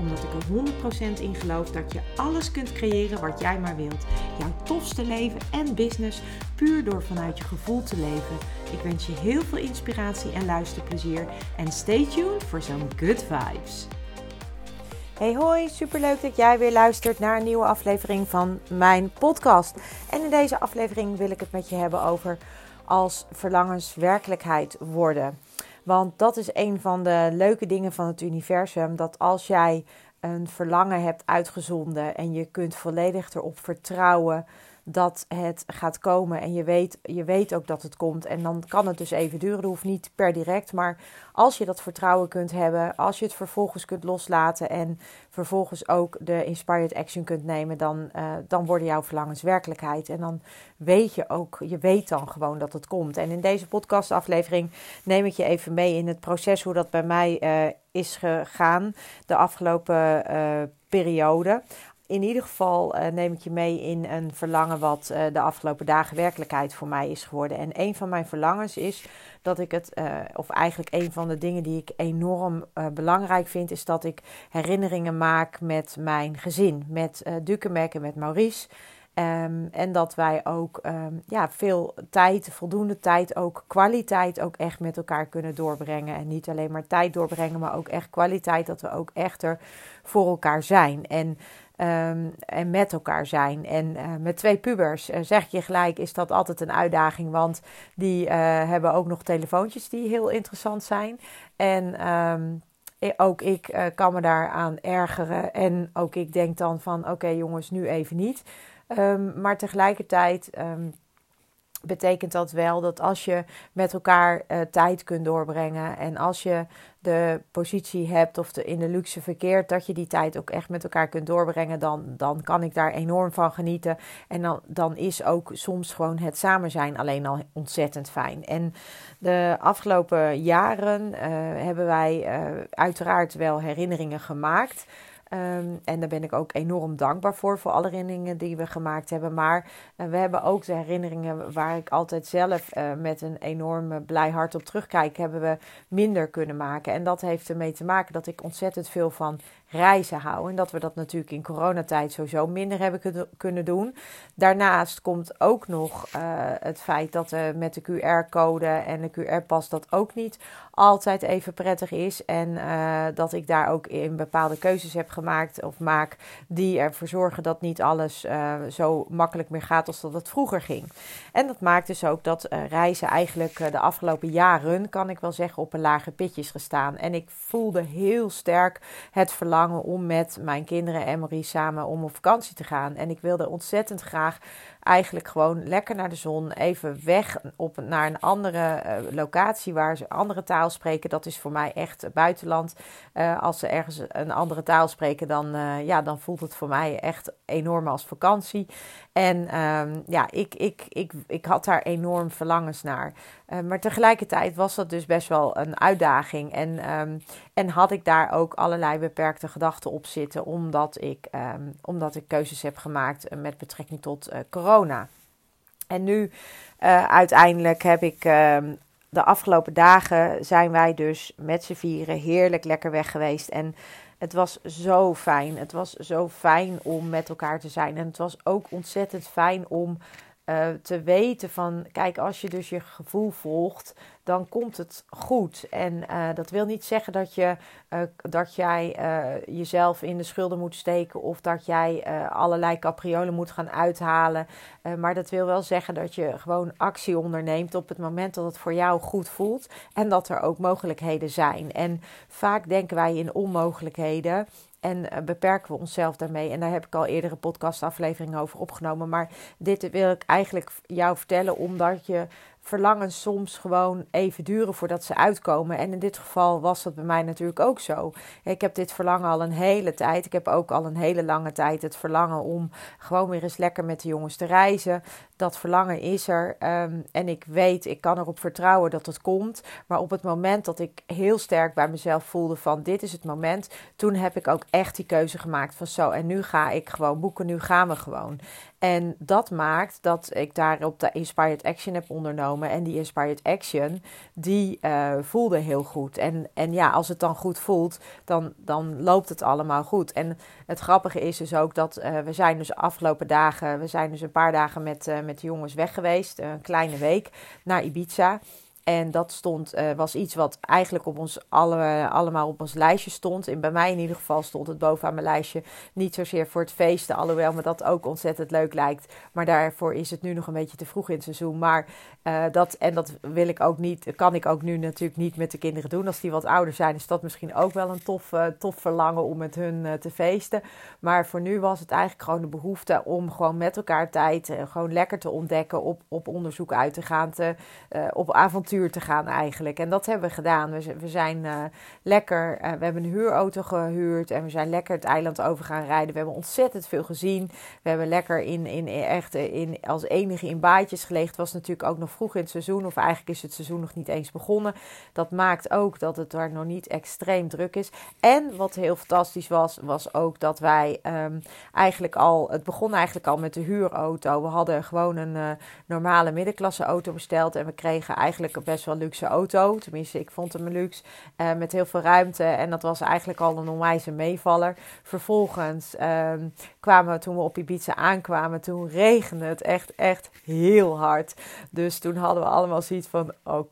Omdat ik er 100% in geloof dat je alles kunt creëren wat jij maar wilt. Jouw tofste leven en business puur door vanuit je gevoel te leven. Ik wens je heel veel inspiratie en luisterplezier. En stay tuned voor zo'n good vibes. Hey hoi, superleuk dat jij weer luistert naar een nieuwe aflevering van mijn podcast. En in deze aflevering wil ik het met je hebben over als verlangens werkelijkheid worden. Want dat is een van de leuke dingen van het universum. Dat als jij een verlangen hebt uitgezonden en je kunt volledig erop vertrouwen dat het gaat komen. En je weet, je weet ook dat het komt. En dan kan het dus even duren. Dat hoeft niet per direct. Maar als je dat vertrouwen kunt hebben, als je het vervolgens kunt loslaten en vervolgens ook de inspired action kunt nemen, dan, uh, dan worden jouw verlangens werkelijkheid. En dan weet je ook, je weet dan gewoon dat het komt. En in deze podcastaflevering neem ik je even mee in het proces hoe dat bij mij uh, is gegaan de afgelopen uh, periode in ieder geval uh, neem ik je mee in een verlangen wat uh, de afgelopen dagen werkelijkheid voor mij is geworden. En een van mijn verlangens is dat ik het, uh, of eigenlijk een van de dingen die ik enorm belangrijk vind, is dat ik herinneringen maak met mijn gezin, met uh, Dukemek en met Maurice. Um, en dat wij ook um, ja, veel tijd, voldoende tijd, ook kwaliteit ook echt met elkaar kunnen doorbrengen. En niet alleen maar tijd doorbrengen, maar ook echt kwaliteit, dat we ook echter voor elkaar zijn. En Um, en met elkaar zijn. En uh, met twee pubers, uh, zeg je gelijk, is dat altijd een uitdaging. Want die uh, hebben ook nog telefoontjes die heel interessant zijn. En um, ook ik kan me daaraan ergeren. En ook ik denk dan van, oké jongens, nu even niet. Um, maar tegelijkertijd betekent dat wel dat als je met elkaar uh, tijd kunt doorbrengen en als je de positie hebt of de, in de luxe verkeert, dat je die tijd ook echt met elkaar kunt doorbrengen, dan, dan kan ik daar enorm van genieten. En dan, dan is ook soms gewoon het samen zijn alleen al ontzettend fijn. En de afgelopen jaren uh, hebben wij uh, uiteraard wel herinneringen gemaakt. Um, en daar ben ik ook enorm dankbaar voor, voor alle herinneringen die we gemaakt hebben. Maar uh, we hebben ook de herinneringen waar ik altijd zelf uh, met een enorm blij hart op terugkijk, hebben we minder kunnen maken. En dat heeft ermee te maken dat ik ontzettend veel van reizen hou. En dat we dat natuurlijk in coronatijd sowieso minder hebben kunnen doen. Daarnaast komt ook nog uh, het feit dat uh, met de QR-code en de QR-pas dat ook niet altijd even prettig is. En uh, dat ik daar ook in bepaalde keuzes heb gemaakt of maak die ervoor zorgen dat niet alles zo makkelijk meer gaat als dat het vroeger ging. En dat maakt dus ook dat reizen eigenlijk de afgelopen jaren, kan ik wel zeggen, op een lage pitje is gestaan. En ik voelde heel sterk het verlangen om met mijn kinderen en Marie samen om op vakantie te gaan. En ik wilde ontzettend graag eigenlijk gewoon lekker naar de zon, even weg op, naar een andere uh, locatie waar ze andere taal spreken. Dat is voor mij echt buitenland. Uh, als ze ergens een andere taal spreken, dan, uh, ja, dan voelt het voor mij echt enorm als vakantie. En um, ja, ik, ik, ik, ik had daar enorm verlangens naar. maar tegelijkertijd was dat dus best wel een uitdaging. En, um, en had ik daar ook allerlei beperkte gedachten op zitten, omdat ik, um, omdat ik keuzes heb gemaakt met betrekking tot corona corona. En nu uh, uiteindelijk heb ik uh, de afgelopen dagen zijn wij dus met z'n vieren heerlijk lekker weg geweest. En het was zo fijn. Het was zo fijn om met elkaar te zijn. En het was ook ontzettend fijn om te weten van, kijk, als je dus je gevoel volgt, dan komt het goed. En uh, dat wil niet zeggen dat, je, uh, dat jij jezelf in de schulden moet steken of dat jij allerlei capriolen moet gaan uithalen. maar dat wil wel zeggen dat je gewoon actie onderneemt op het moment dat het voor jou goed voelt en dat er ook mogelijkheden zijn. En vaak denken wij in onmogelijkheden. En eh, beperken we onszelf daarmee? En daar heb ik al eerdere podcastafleveringen over opgenomen. Maar dit wil ik eigenlijk jou vertellen, omdat je verlangens soms gewoon even duren voordat ze uitkomen. En in dit geval was dat bij mij natuurlijk ook zo. Ik heb dit verlangen al een hele tijd. Ik heb ook al een hele lange tijd het verlangen om gewoon weer eens lekker met de jongens te reizen. Dat verlangen is er. Ehm, en ik weet, ik kan erop vertrouwen dat het komt. Maar op het moment dat ik heel sterk bij mezelf voelde van dit is het moment. Toen heb ik ook echt die keuze gemaakt van zo. En nu ga ik gewoon boeken. Nu gaan we gewoon. En dat maakt dat ik daarop de Inspired Action heb ondernomen. En die Inspired Action, die uh, voelde heel goed. En, en ja, als het dan goed voelt, dan, dan loopt het allemaal goed. En het grappige is dus ook dat uh, we zijn dus afgelopen dagen... we zijn dus een paar dagen met, uh, met de jongens weg geweest. Een kleine week naar Ibiza. En dat stond, uh, was iets wat eigenlijk op ons alle, allemaal op ons lijstje stond. In, bij mij in ieder geval stond het bovenaan mijn lijstje. Niet zozeer voor het feesten, alhoewel me dat ook ontzettend leuk lijkt. Maar daarvoor is het nu nog een beetje te vroeg in het seizoen. Maar uh, dat, en dat wil ik ook niet, kan ik ook nu natuurlijk niet met de kinderen doen. Als die wat ouder zijn, is dat misschien ook wel een tof, uh, tof verlangen om met hun te feesten. Maar voor nu was het eigenlijk gewoon de behoefte om gewoon met elkaar tijd, gewoon lekker te ontdekken, op, op onderzoek uit te gaan, te, op avontuur te gaan eigenlijk. En dat hebben we gedaan. We, we zijn uh, lekker, uh, we hebben een huurauto gehuurd en we zijn lekker het eiland over gaan rijden. We hebben ontzettend veel gezien. We hebben lekker in, in, echt in, als enige in baadjes gelegen. Het was natuurlijk ook nog vroeg in het seizoen, of eigenlijk is het seizoen nog niet eens begonnen. Dat maakt ook dat het daar nog niet extreem druk is. En wat heel fantastisch was, was ook dat wij um, eigenlijk al, het begon eigenlijk al met de huurauto. We hadden gewoon een normale middenklasse auto besteld en we kregen eigenlijk best wel luxe auto. Tenminste, ik vond hem luxe. Uh, met heel veel ruimte. En dat was eigenlijk al een onwijze meevaller. Vervolgens uh, kwamen we, toen we op Ibiza aankwamen, toen regende het echt, echt heel hard. Dus toen hadden we allemaal zoiets van, oké.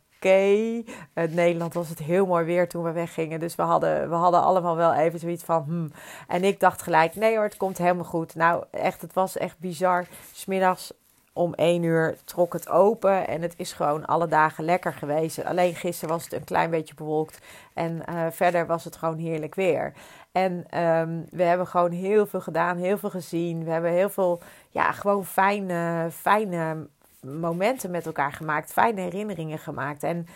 In Nederland was het heel mooi weer toen we weggingen. Dus we hadden, we hadden allemaal wel even zoiets van. Hmm. En ik dacht gelijk: nee hoor, het komt helemaal goed. Nou, echt, het was echt bizar. Smiddags om 1 uur trok het open en het is gewoon alle dagen lekker geweest. Alleen gisteren was het een klein beetje bewolkt en uh, verder was het gewoon heerlijk weer. En um, we hebben gewoon heel veel gedaan, heel veel gezien. We hebben heel veel, ja, gewoon fijne, fijne momenten met elkaar gemaakt, fijne herinneringen gemaakt. En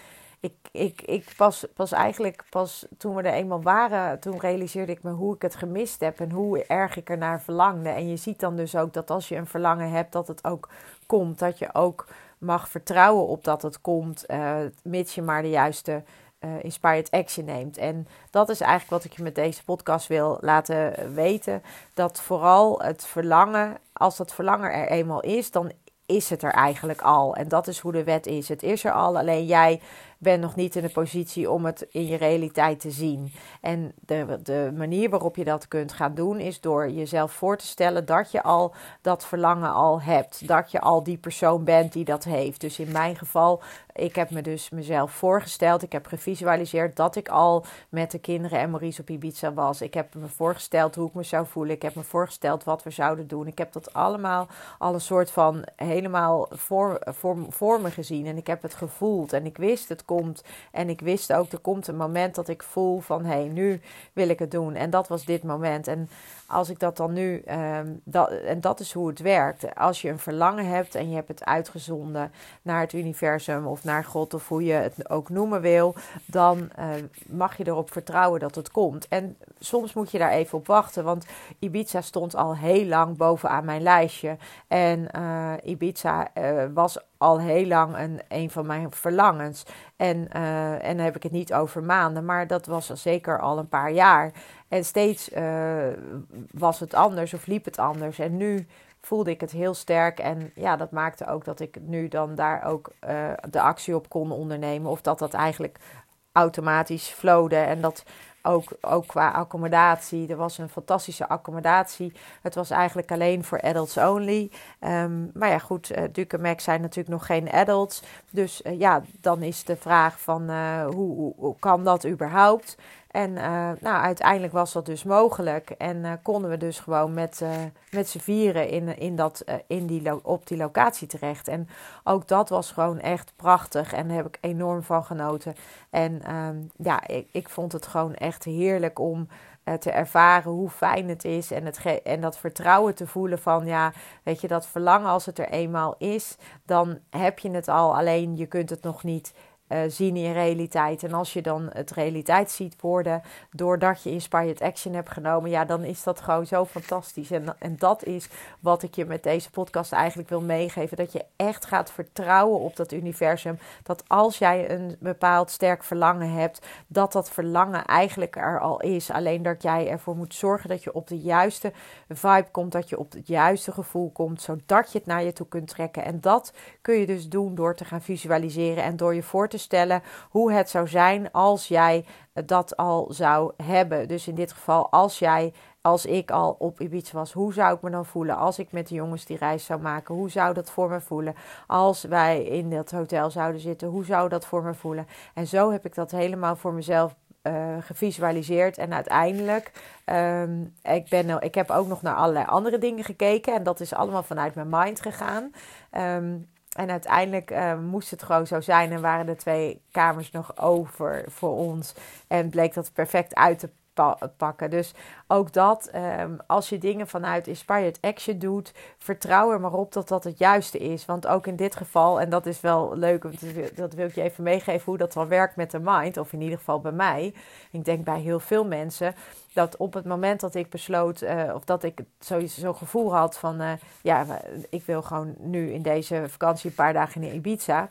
ik, ik, ik pas, pas eigenlijk, pas toen we er eenmaal waren, toen realiseerde ik me hoe ik het gemist heb en hoe erg ik ernaar verlangde. En je ziet dan dus ook dat als je een verlangen hebt, dat het ook komt. Dat je ook mag vertrouwen op dat het komt, uh, mits je maar de juiste uh, inspired action neemt. En dat is eigenlijk wat ik je met deze podcast wil laten weten. Dat vooral het verlangen, als dat verlangen er eenmaal is, dan is het er eigenlijk al. En dat is hoe de wet is. Het is er al, alleen jij ben nog niet in de positie om het in je realiteit te zien. En de, de manier waarop je dat kunt gaan doen is door jezelf voor te stellen dat je al dat verlangen al hebt. Dat je al die persoon bent die dat heeft. Dus in mijn geval, ik heb me dus mezelf voorgesteld. Ik heb gevisualiseerd dat ik al met de kinderen en Maurice op Ibiza was. Ik heb me voorgesteld hoe ik me zou voelen. Ik heb me voorgesteld wat we zouden doen. Ik heb dat allemaal al een soort van helemaal voor, voor, voor me gezien. En ik heb het gevoeld. En ik wist het komt. En ik wist ook, er komt een moment dat ik voel van, hé, hey, nu wil ik het doen. En dat was dit moment. En als ik dat dan nu, um, dat, en dat is hoe het werkt. Als je een verlangen hebt en je hebt het uitgezonden naar het universum of naar God of hoe je het ook noemen wil, dan uh, mag je erop vertrouwen dat het komt. En soms moet je daar even op wachten, want Ibiza stond al heel lang bovenaan mijn lijstje. En uh, Ibiza uh, was al heel lang een, een van mijn verlangens. En, en dan heb ik het niet over maanden, maar dat was zeker al een paar jaar. En steeds was het anders of liep het anders. En nu voelde ik het heel sterk. En ja, dat maakte ook dat ik nu dan daar ook uh, de actie op kon ondernemen. Of dat dat eigenlijk automatisch flowde. En dat ook, ook qua accommodatie. Er was een fantastische accommodatie. Het was eigenlijk alleen voor adults only. Um, maar ja, goed, uh, Duke en Max zijn natuurlijk nog geen adults. Dus uh, ja, dan is de vraag van hoe, hoe, kan dat überhaupt? En uh, nou, uiteindelijk was dat dus mogelijk. En uh, konden we dus gewoon met, uh, met z'n vieren in, in dat, in die op die locatie terecht. En ook dat was gewoon echt prachtig. En daar heb ik enorm van genoten. En ehm, ja, ik, ik vond het gewoon echt heerlijk om te ervaren hoe fijn het is. En, het en dat vertrouwen te voelen van, ja, weet je, dat verlangen als het er eenmaal is, dan heb je het al. Alleen je kunt het nog niet uh, zien in realiteit. En als je dan het realiteit ziet worden doordat je Inspired Action hebt genomen, ja, dan is dat gewoon zo fantastisch. En, en dat is wat ik je met deze podcast eigenlijk wil meegeven. Dat je echt gaat vertrouwen op dat universum. Dat als jij een bepaald sterk verlangen hebt, dat dat verlangen eigenlijk er al is. Alleen dat jij ervoor moet zorgen dat je op de juiste vibe komt, dat je op het juiste gevoel komt, zodat je het naar je toe kunt trekken. En dat kun je dus doen door te gaan visualiseren en door je voor te hoe het zou zijn als jij dat al zou hebben. Dus in dit geval, als jij, als ik al op Ibiza was, hoe zou ik me dan voelen als ik met de jongens die reis zou maken? Hoe zou dat voor me voelen? Als wij in dat hotel zouden zitten, hoe zou dat voor me voelen? En zo heb ik dat helemaal voor mezelf uh, gevisualiseerd. En uiteindelijk, um, ik, ben, ik heb ook nog naar allerlei andere dingen gekeken. En dat is allemaal vanuit mijn mind gegaan. Um, en uiteindelijk uh, moest het gewoon zo zijn en waren de twee kamers nog over voor ons. En bleek dat perfect uit te pakken. Dus ook dat, um, als je dingen vanuit Inspired Action doet, vertrouw er maar op dat dat het juiste is. Want ook in dit geval, en dat is wel leuk, dat wil ik je even meegeven hoe dat dan werkt met de mind, of in ieder geval bij mij. Ik denk bij heel veel mensen dat op het moment dat ik besloot, uh, of dat ik zo'n zo gevoel had van, uh, ja, ik wil gewoon nu in deze vakantie een paar dagen in Ibiza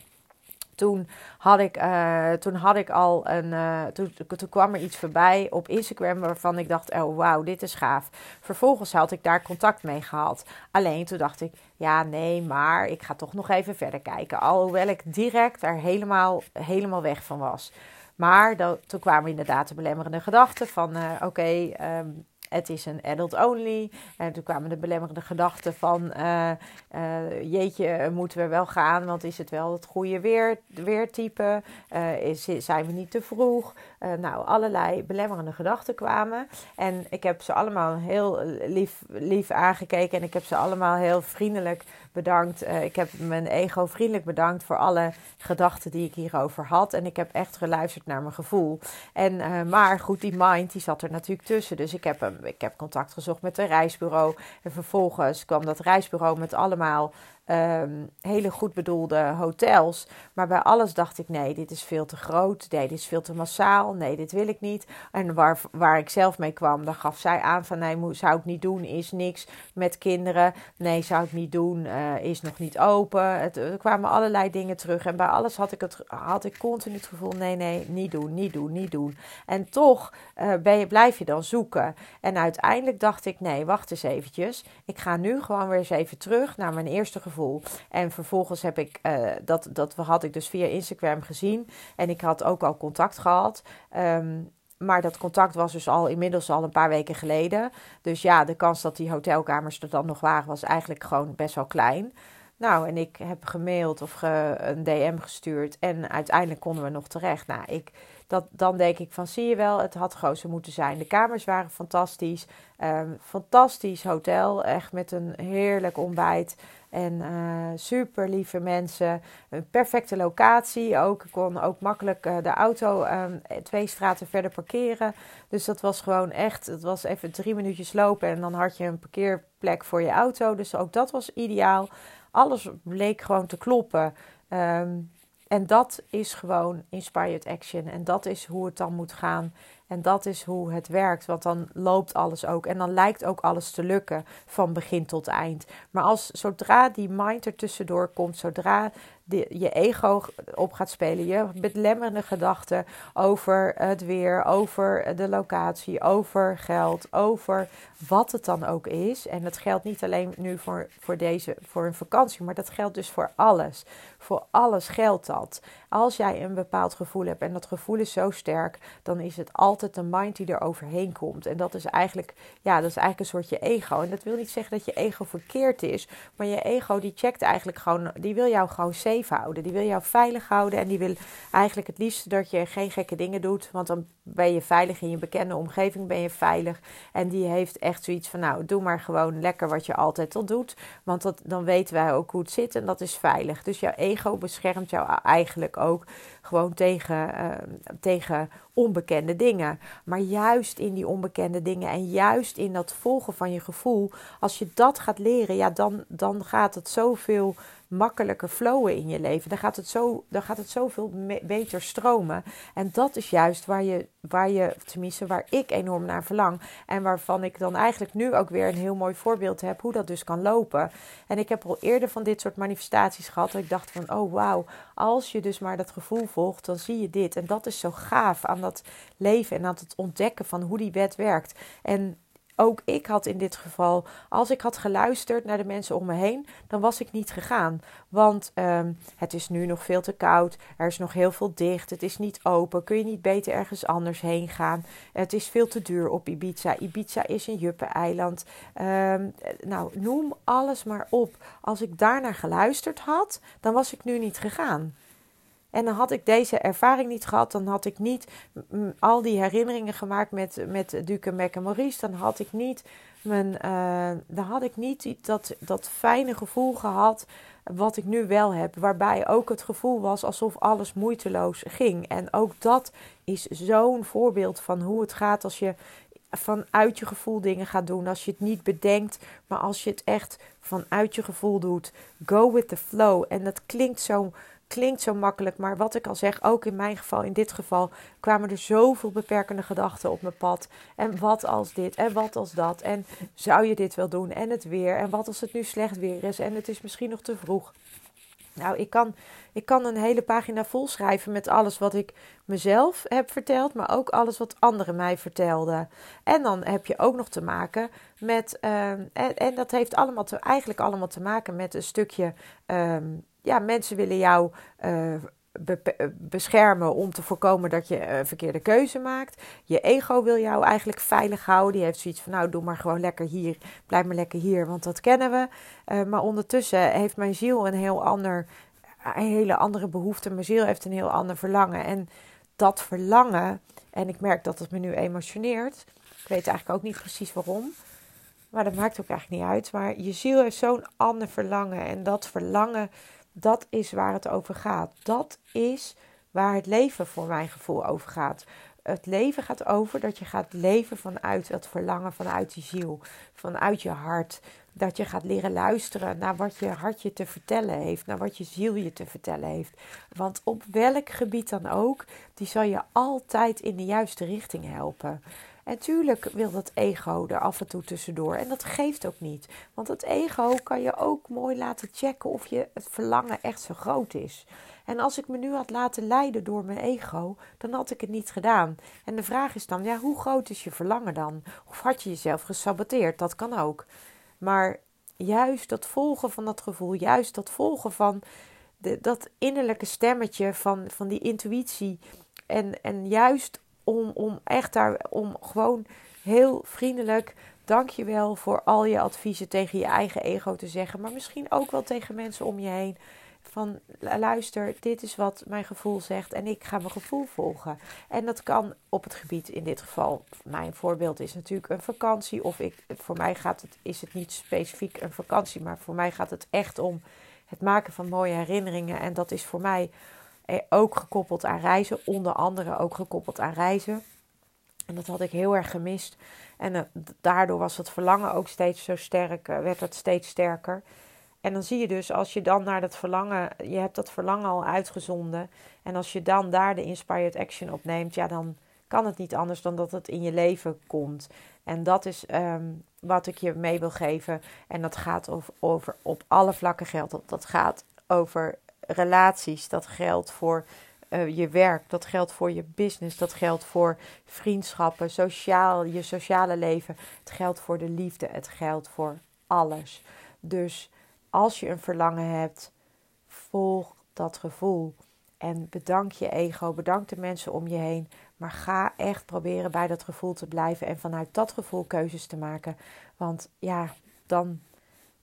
toen had ik, uh, toen had ik al een. Uh, toen, kwam er iets voorbij op Instagram waarvan ik dacht: oh wauw, dit is gaaf. Vervolgens had ik daar contact mee gehad. Alleen toen dacht ik: ja, nee, maar ik ga toch nog even verder kijken. Alhoewel ik direct er helemaal, helemaal weg van was. Maar dat, toen kwamen inderdaad de belemmerende gedachten van: uh, oké, okay, um, het is een adult only. En toen kwamen de belemmerende gedachten van, uh, uh, jeetje, moeten we wel gaan, want is het wel het goede weer, weertype? Uh, is, zijn we niet te vroeg? nou, allerlei belemmerende gedachten kwamen. En ik heb ze allemaal heel lief, lief aangekeken en ik heb ze allemaal heel vriendelijk bedankt. Uh, ik heb mijn ego vriendelijk bedankt voor alle gedachten die ik hierover had. En ik heb echt geluisterd naar mijn gevoel. En, uh, maar goed, die mind die zat er natuurlijk tussen. Dus ik heb, ik heb contact gezocht met een reisbureau. En vervolgens kwam dat reisbureau met allemaal um, hele goed bedoelde hotels. Maar bij alles dacht ik: nee, dit is veel te groot. Nee, dit is veel te massaal. Nee, dit wil ik niet. En waar, waar ik zelf mee kwam, dan gaf zij aan: van nee, zou ik niet doen, is niks met kinderen. Nee, zou ik niet doen, uh, is nog niet open. Het, er kwamen allerlei dingen terug. En bij alles had ik, het, had ik continu het gevoel: nee, nee, niet doen, niet doen, niet doen. En toch je, blijf je dan zoeken. En uiteindelijk dacht ik: nee, wacht eens eventjes. Ik ga nu gewoon weer eens even terug naar mijn eerste gevoel. En vervolgens heb ik, uh, dat, dat had ik dus via Instagram gezien. En ik had ook al contact gehad. Um, maar dat contact was dus al inmiddels al een paar weken geleden. Dus ja, de kans dat die hotelkamers er dan nog waren, was eigenlijk gewoon best wel klein. Nou, en ik heb gemaild of een DM gestuurd. En uiteindelijk konden we nog terecht. Nou, ik, dat, dan denk ik van, zie je wel, het had groter moeten zijn. De kamers waren fantastisch. Um, fantastisch hotel. Echt met een heerlijk ontbijt. En uh, super lieve mensen. Een perfecte locatie ook. Ik kon ook makkelijk uh, de auto um, twee straten verder parkeren. Dus dat was gewoon echt. Het was even drie minuutjes lopen en dan had je een parkeerplek voor je auto. Dus ook dat was ideaal. Alles bleek gewoon te kloppen. Um, en dat is gewoon inspired action. En dat is hoe het dan moet gaan. En dat is hoe het werkt, want dan loopt alles ook. En dan lijkt ook alles te lukken van begin tot eind. Maar als zodra die mind er tussendoor komt, zodra je ego op gaat spelen, je belemmerende gedachten over het weer, over de locatie, over geld, over wat het dan ook is. En dat geldt niet alleen nu voor, voor, deze, voor een vakantie, maar dat geldt dus voor alles. Voor alles geldt dat. Als jij een bepaald gevoel hebt en dat gevoel is zo sterk, dan is het altijd de mind die er overheen komt. En dat is eigenlijk, ja, dat is eigenlijk een soort je ego. En dat wil niet zeggen dat je ego verkeerd is, maar je ego die checkt eigenlijk gewoon, die wil jou gewoon safe houden. Die wil jou veilig houden en die wil eigenlijk het liefst dat je geen gekke dingen doet, want dan ben je veilig in je bekende omgeving, ben je veilig. En die heeft echt zoiets van, nou, doe maar gewoon lekker wat je altijd al doet, want dat, dan weten wij ook hoe het zit en dat is veilig. Dus jouw ego beschermt jou eigenlijk ook gewoon tegen, uh, tegen onbekende dingen. dingen. Maar juist in die onbekende dingen en juist in dat volgen van je gevoel, als je dat gaat leren, ja, dan, dan gaat het zoveel makkelijker flowen in je leven. Dan gaat het, zo, dan gaat het zoveel beter stromen. En dat is juist waar je, waar je, tenminste waar ik enorm naar verlang. En waarvan ik dan eigenlijk nu ook weer een heel mooi voorbeeld heb hoe dat dus kan lopen. En ik heb al eerder van dit soort manifestaties gehad. Dat ik dacht van, oh wauw, als je dus maar dat gevoel volgt, dan zie je dit. En dat is zo gaaf aan dat leven en aan het ontdekken van hoe die wet werkt. En ook ik had in dit geval, als ik had geluisterd naar de mensen om me heen, dan was ik niet gegaan. Want um, het is nu nog veel te koud, er is nog heel veel dicht, het is niet open, kun je niet beter ergens anders heen gaan. Het is veel te duur op Ibiza. Ibiza is een juppe-eiland. Um, nou, noem alles maar op. Als ik daarnaar geluisterd had, dan was ik nu niet gegaan. En dan had ik deze ervaring niet gehad. Dan had ik niet al die herinneringen gemaakt met, met Duke, Mac en Maurice. Dan had ik niet, mijn, uh, dan had ik niet dat, dat fijne gevoel gehad wat ik nu wel heb. Waarbij ook het gevoel was alsof alles moeiteloos ging. En ook dat is zo'n voorbeeld van hoe het gaat als je vanuit je gevoel dingen gaat doen. Als je het niet bedenkt, maar als je het echt vanuit je gevoel doet. Go with the flow. En dat klinkt zo klinkt zo makkelijk, maar wat ik al zeg, ook in mijn geval, in dit geval, kwamen er zoveel beperkende gedachten op mijn pad. En wat als dit en wat als dat? En zou je dit wel doen? En het weer? En wat als het nu slecht weer is? En het is misschien nog te vroeg. Nou, ik kan, ik kan een hele pagina vol schrijven met alles wat ik mezelf heb verteld, maar ook alles wat anderen mij vertelden. En dan heb je ook nog te maken met, uh, en, dat heeft allemaal te, eigenlijk allemaal te maken met een stukje um, ja, mensen willen jou uh, beschermen om te voorkomen dat je een verkeerde keuze maakt. Je ego wil jou eigenlijk veilig houden. Die heeft zoiets van, nou, doe maar gewoon lekker hier. Blijf maar lekker hier, want dat kennen we. Uh, maar ondertussen heeft mijn ziel een heel ander, een hele andere behoefte. Mijn ziel heeft een heel ander verlangen. En dat verlangen, en ik merk dat het me nu emotioneert. Ik weet eigenlijk ook niet precies waarom. Maar dat maakt ook eigenlijk niet uit. Maar je ziel heeft zo'n ander verlangen. En dat verlangen dat is waar het over gaat. Dat is waar het leven voor mijn gevoel over gaat. Het leven gaat over dat je gaat leven vanuit het verlangen, vanuit je ziel, vanuit je hart. Dat je gaat leren luisteren naar wat je hart je te vertellen heeft, naar wat je ziel je te vertellen heeft. Want op welk gebied dan ook, die zal je altijd in de juiste richting helpen. En tuurlijk wil dat ego er af en toe tussendoor. En dat geeft ook niet. Want het ego kan je ook mooi laten checken of je het verlangen echt zo groot is. En als ik me nu had laten leiden door mijn ego, dan had ik het niet gedaan. En de vraag is dan, ja, hoe groot is je verlangen dan? Of had je jezelf gesaboteerd? Dat kan ook. Maar juist dat volgen van dat gevoel, juist dat volgen van de, dat innerlijke stemmetje van, van die intuïtie. En, en juist om, om echt daar, om gewoon heel vriendelijk, dankjewel voor al je adviezen tegen je eigen ego te zeggen. Maar misschien ook wel tegen mensen om je heen. Van luister, dit is wat mijn gevoel zegt en ik ga mijn gevoel volgen. En dat kan op het gebied, in dit geval, mijn voorbeeld is natuurlijk een vakantie. Of ik, voor mij gaat het, is het niet specifiek een vakantie, maar voor mij gaat het echt om het maken van mooie herinneringen. En dat is voor mij ook gekoppeld aan reizen, onder andere ook gekoppeld aan reizen. En dat had ik heel erg gemist. En uh, daardoor was het verlangen ook steeds zo sterk, uh, werd het steeds sterker. En dan zie je dus, als je dan naar dat verlangen, je hebt dat verlangen al uitgezonden. En als je dan daar de inspired action opneemt, ja, dan kan het niet anders dan dat het in je leven komt. En dat is um, wat ik je mee wil geven. En dat gaat over, over op alle vlakken geldt. Dat, dat gaat over relaties, dat geldt voor uh, je werk, dat geldt voor je business, dat geldt voor vriendschappen, sociaal, je sociale leven. Het geldt voor de liefde, het geldt voor alles. Dus als je een verlangen hebt, volg dat gevoel. En bedank je ego, bedank de mensen om je heen. Maar ga echt proberen bij dat gevoel te blijven en vanuit dat gevoel keuzes te maken. Want ja, dan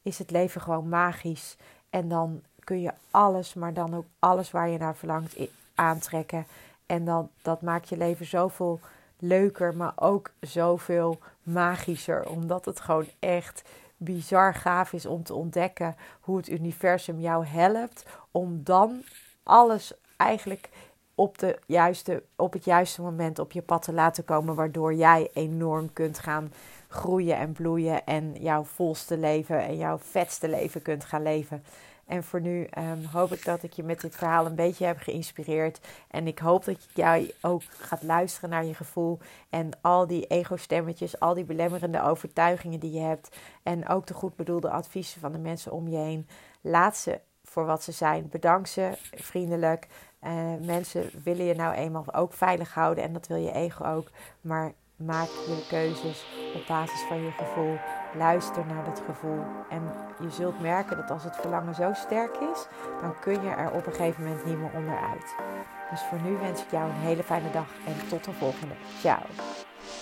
is het leven gewoon magisch. En dan kun je alles, maar dan ook alles waar je naar verlangt aantrekken. En dan, dat maakt je leven zoveel leuker, maar ook zoveel magischer. Omdat het gewoon echt bizar gaaf is om te ontdekken hoe het universum jou helpt. Om dan alles eigenlijk op, de juiste, op het juiste moment op je pad te laten komen, waardoor jij enorm kunt gaan groeien en bloeien en jouw volste leven en jouw vetste leven kunt gaan leven. En voor nu ehm, hoop ik dat ik je met dit verhaal een beetje heb geïnspireerd. En ik hoop dat jij ook gaat luisteren naar je gevoel. En al die ego-stemmetjes, al die belemmerende overtuigingen die je hebt. En ook de goed bedoelde adviezen van de mensen om je heen. Laat ze voor wat ze zijn. Bedank ze vriendelijk. Uh, mensen willen je nou eenmaal ook veilig houden. En dat wil je ego ook. Maar maak je keuzes op basis van je gevoel. Luister naar dat gevoel. En je zult merken dat als het verlangen zo sterk is, dan kun je er op een gegeven moment niet meer onderuit. Dus voor nu wens ik jou een hele fijne dag en tot de volgende. Ciao.